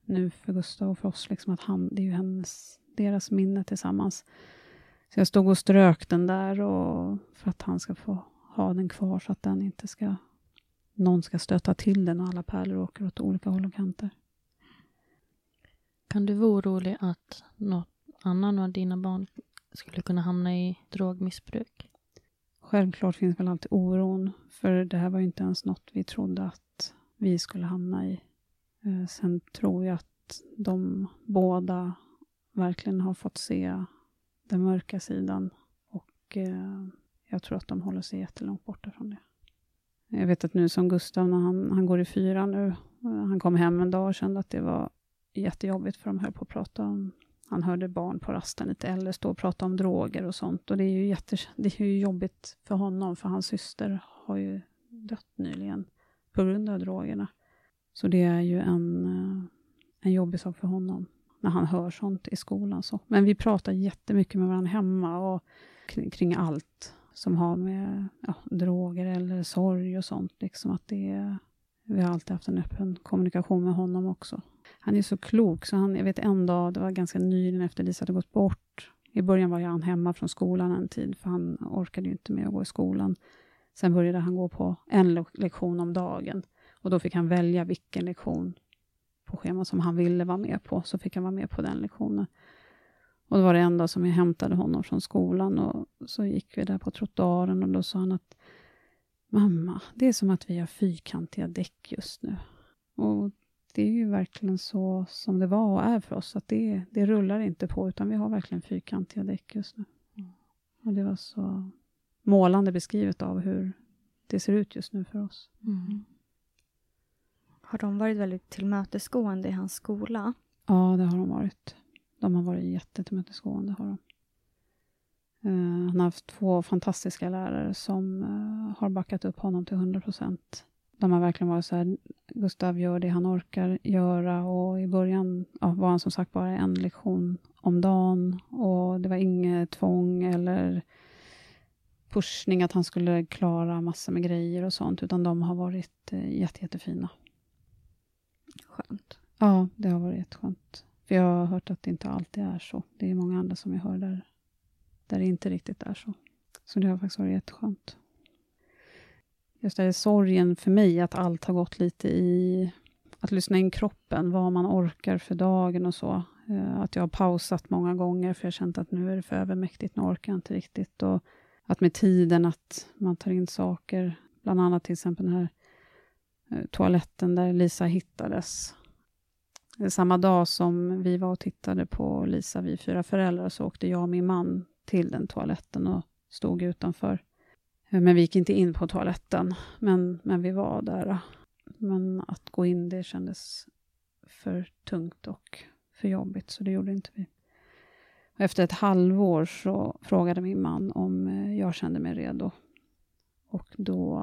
nu för Gustav och för oss, liksom att han, det är ju hennes, deras minne tillsammans. Så jag stod och strök den där och, för att han ska få ha den kvar, så att den inte ska, någon ska stöta till den och alla pärlor åker åt olika håll och kanter. Kan du vara orolig att något annan av dina barn skulle kunna hamna i drogmissbruk? Självklart finns väl alltid oron, för det här var ju inte ens något vi trodde att vi skulle hamna i. Eh, sen tror jag att de båda verkligen har fått se den mörka sidan och eh, jag tror att de håller sig jättelångt borta från det. Jag vet att nu som Gustav, när han, han går i fyra nu, eh, han kom hem en dag och kände att det var jättejobbigt för de höll på att prata om han hörde barn på rasten lite äldre stå och prata om droger och sånt. Och det är ju, jätte, det är ju jobbigt för honom, för hans syster har ju dött nyligen på grund av drogerna. Så det är ju en, eh, en jobbig sak för honom när han hör sånt i skolan. Så. Men vi pratar jättemycket med varandra hemma och kring, kring allt som har med ja, droger eller sorg och sånt. Liksom att det, vi har alltid haft en öppen kommunikation med honom också han är så klok, så han, jag vet en dag, det var ganska nyligen efter Lisa hade gått bort. I början var han hemma från skolan en tid, för han orkade ju inte med att gå i skolan. Sen började han gå på en lektion om dagen. Och då fick han välja vilken lektion på schemat som han ville vara med på, så fick han vara med på den lektionen. Och då var det en dag som jag hämtade honom från skolan och så gick vi där på trottoaren och då sa han att Mamma, det är som att vi har fyrkantiga däck just nu. Och det är ju verkligen så som det var och är för oss, att det, det rullar inte på, utan vi har verkligen fyrkantiga däck just nu. Och det var så målande beskrivet av hur det ser ut just nu för oss. Mm. Har de varit väldigt tillmötesgående i hans skola? Ja, det har de varit. De har varit jättetillmötesgående. Har de. Uh, han har haft två fantastiska lärare som uh, har backat upp honom till 100 procent. De har verkligen varit så här, Gustav gör det han orkar göra och i början ja, var han som sagt bara en lektion om dagen och det var inget tvång eller pushning att han skulle klara massor med grejer och sånt, utan de har varit eh, jätte, jättefina. Skönt. Ja, det har varit jätteskönt. För jag har hört att det inte alltid är så. Det är många andra som jag hör där, där det inte riktigt är så. Så det har faktiskt varit jätteskönt just det sorgen för mig, att allt har gått lite i att lyssna in kroppen, vad man orkar för dagen och så. Eh, att jag har pausat många gånger, för jag har känt att nu är det för övermäktigt, nu orkar jag inte riktigt. Och att med tiden att man tar in saker, bland annat till exempel den här eh, toaletten där Lisa hittades. Samma dag som vi var och tittade på Lisa, vi fyra föräldrar, så åkte jag och min man till den toaletten och stod utanför. Men vi gick inte in på toaletten, men, men vi var där. Men att gå in, det kändes för tungt och för jobbigt, så det gjorde inte vi. Efter ett halvår så frågade min man om eh, jag kände mig redo. Och då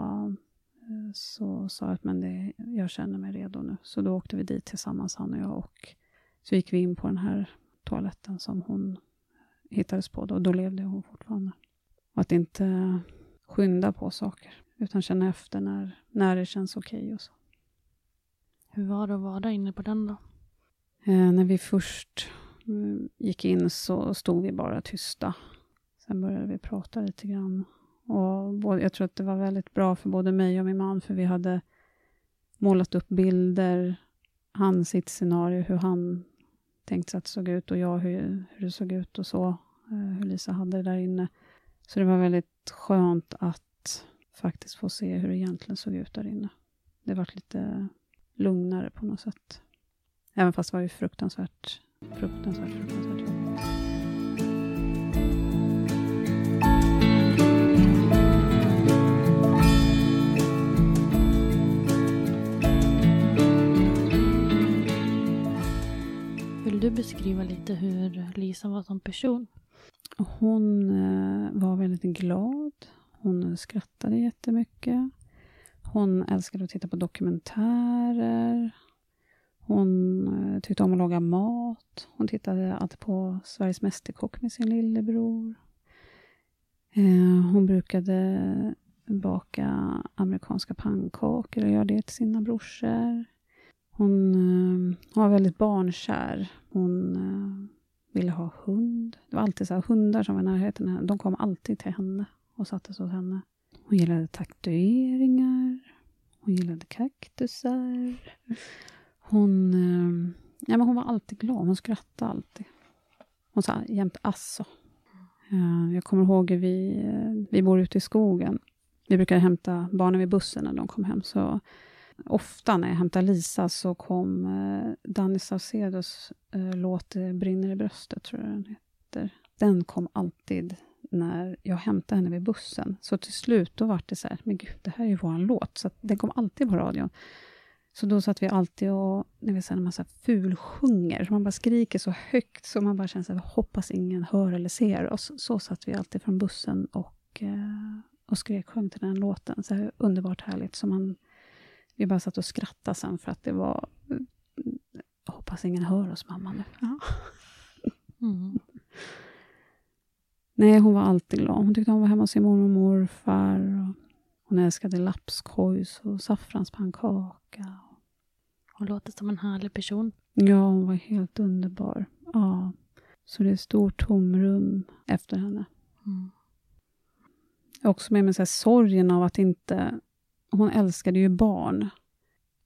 eh, så sa jag att men det, jag känner mig redo nu. Så då åkte vi dit tillsammans, han och jag. Och så gick vi in på den här toaletten som hon hittades på. Då, och då levde hon fortfarande. Och att inte skynda på saker, utan känna efter när, när det känns okej och så. Hur var det att vara där inne på den då? Eh, när vi först mm, gick in så stod vi bara tysta. Sen började vi prata lite grann. Och både, jag tror att det var väldigt bra för både mig och min man, för vi hade målat upp bilder, han sitt scenario, hur han tänkte sig att det såg ut och jag hur, hur det såg ut och så, eh, hur Lisa hade det där inne. Så det var väldigt skönt att faktiskt få se hur det egentligen såg ut där inne. Det var lite lugnare på något sätt. Även fast det var ju fruktansvärt, fruktansvärt, fruktansvärt jobbigt. Vill du beskriva lite hur Lisa var som person? Hon eh, var väldigt glad. Hon skrattade jättemycket. Hon älskade att titta på dokumentärer. Hon eh, tyckte om att laga mat. Hon tittade alltid på Sveriges Mästerkock med sin lillebror. Eh, hon brukade baka amerikanska pannkakor och göra det till sina brorsor. Hon var väldigt barnkär. Hon ville ha hund. Det var alltid så här, hundar som var i närheten. henne, De kom alltid till henne och satte sig hos henne. Hon gillade tatueringar. Hon gillade kaktusar. Hon, ehm, ja, men hon var alltid glad. Hon skrattade alltid. Hon sa jämt asså. Ehm, jag kommer ihåg vi, eh, vi bor ute i skogen. Vi brukade hämta barnen vid bussen när de kom hem. Så ofta när jag hämtar Lisa så kom eh, Danny Saucedos eh, låt eh, Brinner i bröstet, tror jag den heter. Den kom alltid när jag hämtade henne vid bussen. Så till slut då var det så här, men gud, det här är ju vår låt. Så att den kom alltid på radion. Så då satt vi alltid och, ni vet, när man så massa fulsjunger, så man bara skriker så högt, så man bara känner så här, hoppas ingen hör eller ser oss. Så satt vi alltid från bussen och, eh, och skrek, sjöng till den låten. Så här underbart härligt. som man, vi bara satt och skrattade sen för att det var, hoppas ingen hör oss mamma nu. Ja. Mm. Nej, hon var alltid glad. Hon tyckte att vara hemma hos sin mormor och morfar. Och hon älskade lapskojs och saffranspannkaka. Hon låter som en härlig person. Ja, hon var helt underbar. Ja. Så det är ett stort tomrum efter henne. Mm. Jag har också med mig så sorgen av att inte... Hon älskade ju barn.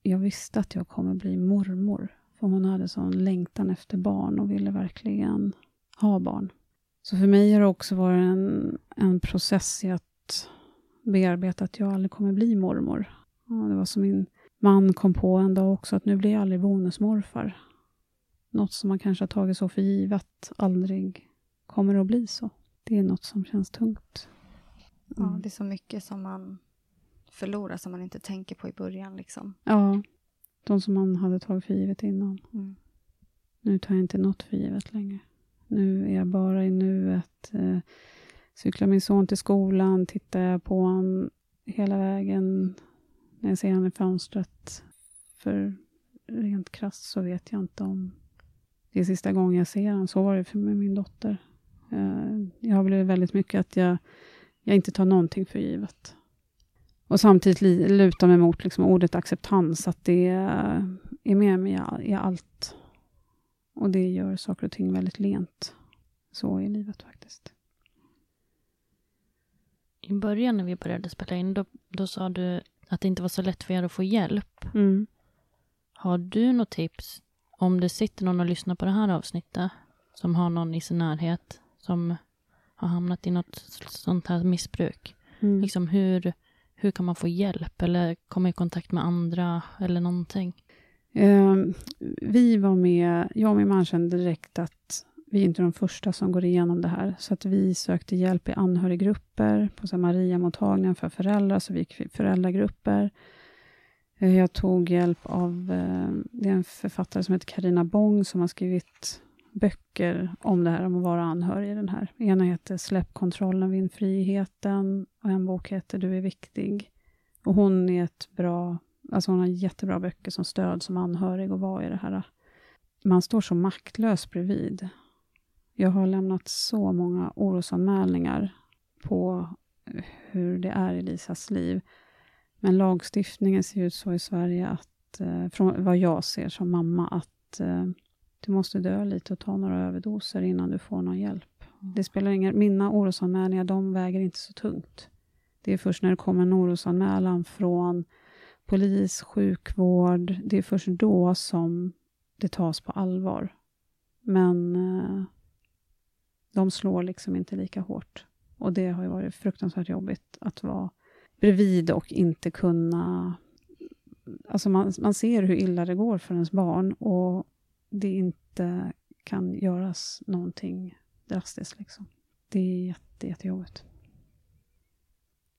Jag visste att jag kommer bli mormor. För hon hade sån längtan efter barn och ville verkligen ha barn. Så för mig har det också varit en, en process i att bearbeta att jag aldrig kommer bli mormor. Ja, det var som min man kom på en dag också, att nu blir jag aldrig bonusmorfar. Något som man kanske har tagit så för givet aldrig kommer att bli så. Det är något som känns tungt. Ja, det är så mycket som man förlorar som man inte tänker på i början. Liksom. Ja, de som man hade tagit för givet innan. Mm. Nu tar jag inte något för givet längre. Nu är jag bara i nuet. Eh, cyklar min son till skolan, tittar jag på honom hela vägen när jag ser honom i fönstret. För rent krasst så vet jag inte om det är sista gången jag ser honom. Så var det för med min dotter. Eh, jag har blivit väldigt mycket att jag, jag inte tar någonting för givet. Och samtidigt lutar mig mot liksom ordet acceptans, att det är med mig i, i allt. Och det gör saker och ting väldigt lent. Så i livet faktiskt. I början när vi började spela in, då, då sa du att det inte var så lätt för er att få hjälp. Mm. Har du något tips om det sitter någon och lyssnar på det här avsnittet som har någon i sin närhet som har hamnat i något sånt här missbruk? Mm. Liksom hur, hur kan man få hjälp eller komma i kontakt med andra eller någonting? Eh, vi var med, jag och min man kände direkt att vi är inte de första som går igenom det här, så att vi sökte hjälp i anhöriggrupper på Maria-mottagningen för föräldrar, så vi gick i föräldragrupper. Eh, jag tog hjälp av eh, det är en författare som heter Karina Bong som har skrivit böcker om det här, om att vara anhörig i den här. Ena heter Släpp kontrollen, vinn friheten och en bok heter Du är viktig. Och hon är ett bra, alltså hon har jättebra böcker som stöd som anhörig och vara i det här. Man står så maktlös bredvid. Jag har lämnat så många orosanmälningar på hur det är i Lisas liv. Men lagstiftningen ser ut så i Sverige att, eh, från vad jag ser som mamma, att eh, du måste dö lite och ta några överdoser innan du får någon hjälp. Det spelar ingen Mina orosanmälningar, de väger inte så tungt. Det är först när det kommer en orosanmälan från polis, sjukvård, det är först då som det tas på allvar. Men eh, de slår liksom inte lika hårt. Och det har ju varit fruktansvärt jobbigt att vara bredvid och inte kunna... Alltså man, man ser hur illa det går för ens barn och det inte kan göras någonting drastiskt. Liksom. Det är jätte, jättejobbigt.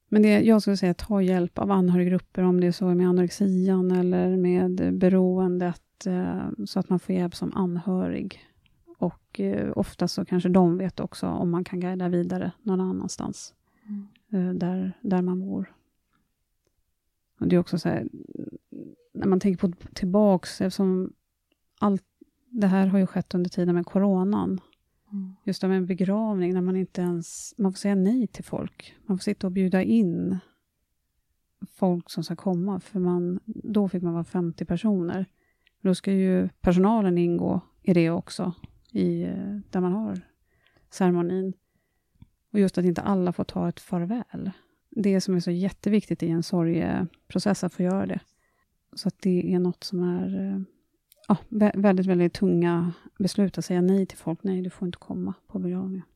Men det, jag skulle säga ta hjälp av anhöriggrupper, om det är så med anorexian eller med beroendet, eh, så att man får hjälp som anhörig. Och eh, ofta så kanske de vet också om man kan guida vidare någon annanstans, eh, där, där man bor. Och det är också så här, när man tänker på tillbaks, eftersom allt det här har ju skett under tiden med coronan. Just av en begravning, när man inte ens, man får säga nej till folk. Man får sitta och bjuda in folk som ska komma, för man, då fick man vara 50 personer. Då ska ju personalen ingå i det också, i, eh, där man har ceremonin. Och just att inte alla får ta ett farväl. Det som är så jätteviktigt i en sorgeprocess, att få göra det. Så att det är något som är eh, ja, vä- väldigt, väldigt tunga beslut att säga nej till folk. Nej, du får inte komma på begravningen.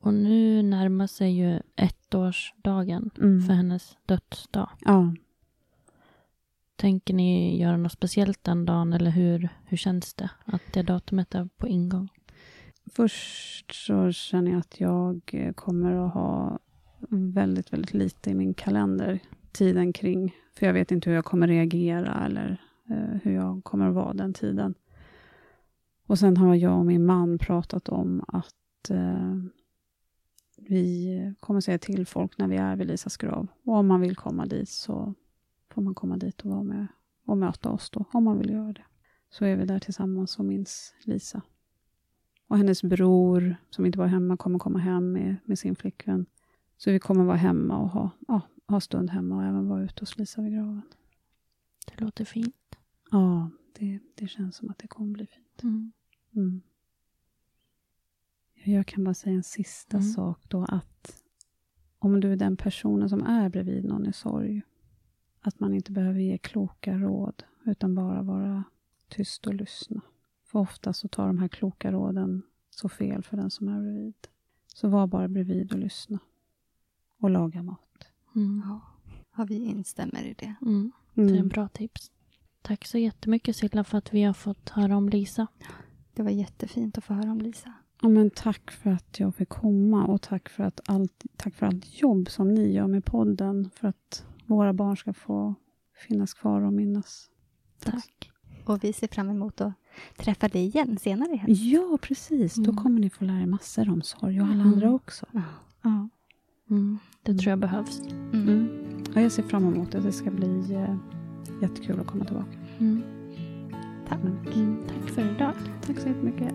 Och nu närmar sig ju ettårsdagen Mm. för hennes dödsdag. Ja. Tänker ni göra något speciellt den dagen eller hur, hur känns det att det datumet är på ingång? Först så känner jag att jag eh, kommer att ha väldigt, väldigt lite i min kalender tiden kring, för jag vet inte hur jag kommer reagera eller Eh, hur jag kommer att vara den tiden. Och sen har jag och min man pratat om att eh, vi kommer säga till folk när vi är vid Lisas grav. Och om man vill komma dit så får man komma dit och vara med och möta oss då, om man vill göra det. Så är vi där tillsammans och minns Lisa. Och hennes bror, som inte var hemma, kommer komma hem med, med sin flickvän. Så vi kommer vara hemma och ha, ja, ha stund hemma och även vara ute hos Lisa vid graven. Det låter fint. Ja, det, det känns som att det kommer bli fint. Mm. Mm. Jag kan bara säga en sista Mm. sak då, att om du är den personen som är bredvid någon i sorg, att man inte behöver ge kloka råd, utan bara vara tyst och lyssna. För ofta så tar de här kloka råden så fel för den som är bredvid. Så var bara bredvid och lyssna. Och laga mat. Mm. Ja. vi instämmer i det. Mm. Det är en bra tips. Tack så jättemycket Silla för att vi har fått höra om Lisa. Det var jättefint att få höra om Lisa. Ja, men tack för att jag fick komma och tack för, att allt, tack för allt jobb som ni gör med podden för att våra barn ska få finnas kvar och minnas. Tack. Och vi ser fram emot att träffa dig igen senare i helgen. Ja, precis. Då Mm. kommer ni få lära er massor om sorg och alla Mm. andra också. Ja. Ja. Mm. Det tror jag behövs. Mm. Ja, jag ser fram emot det. Det ska bli eh, jättekul att komma tillbaka. Mm. Tack. Mm. Tack för idag. Tack så jättemycket.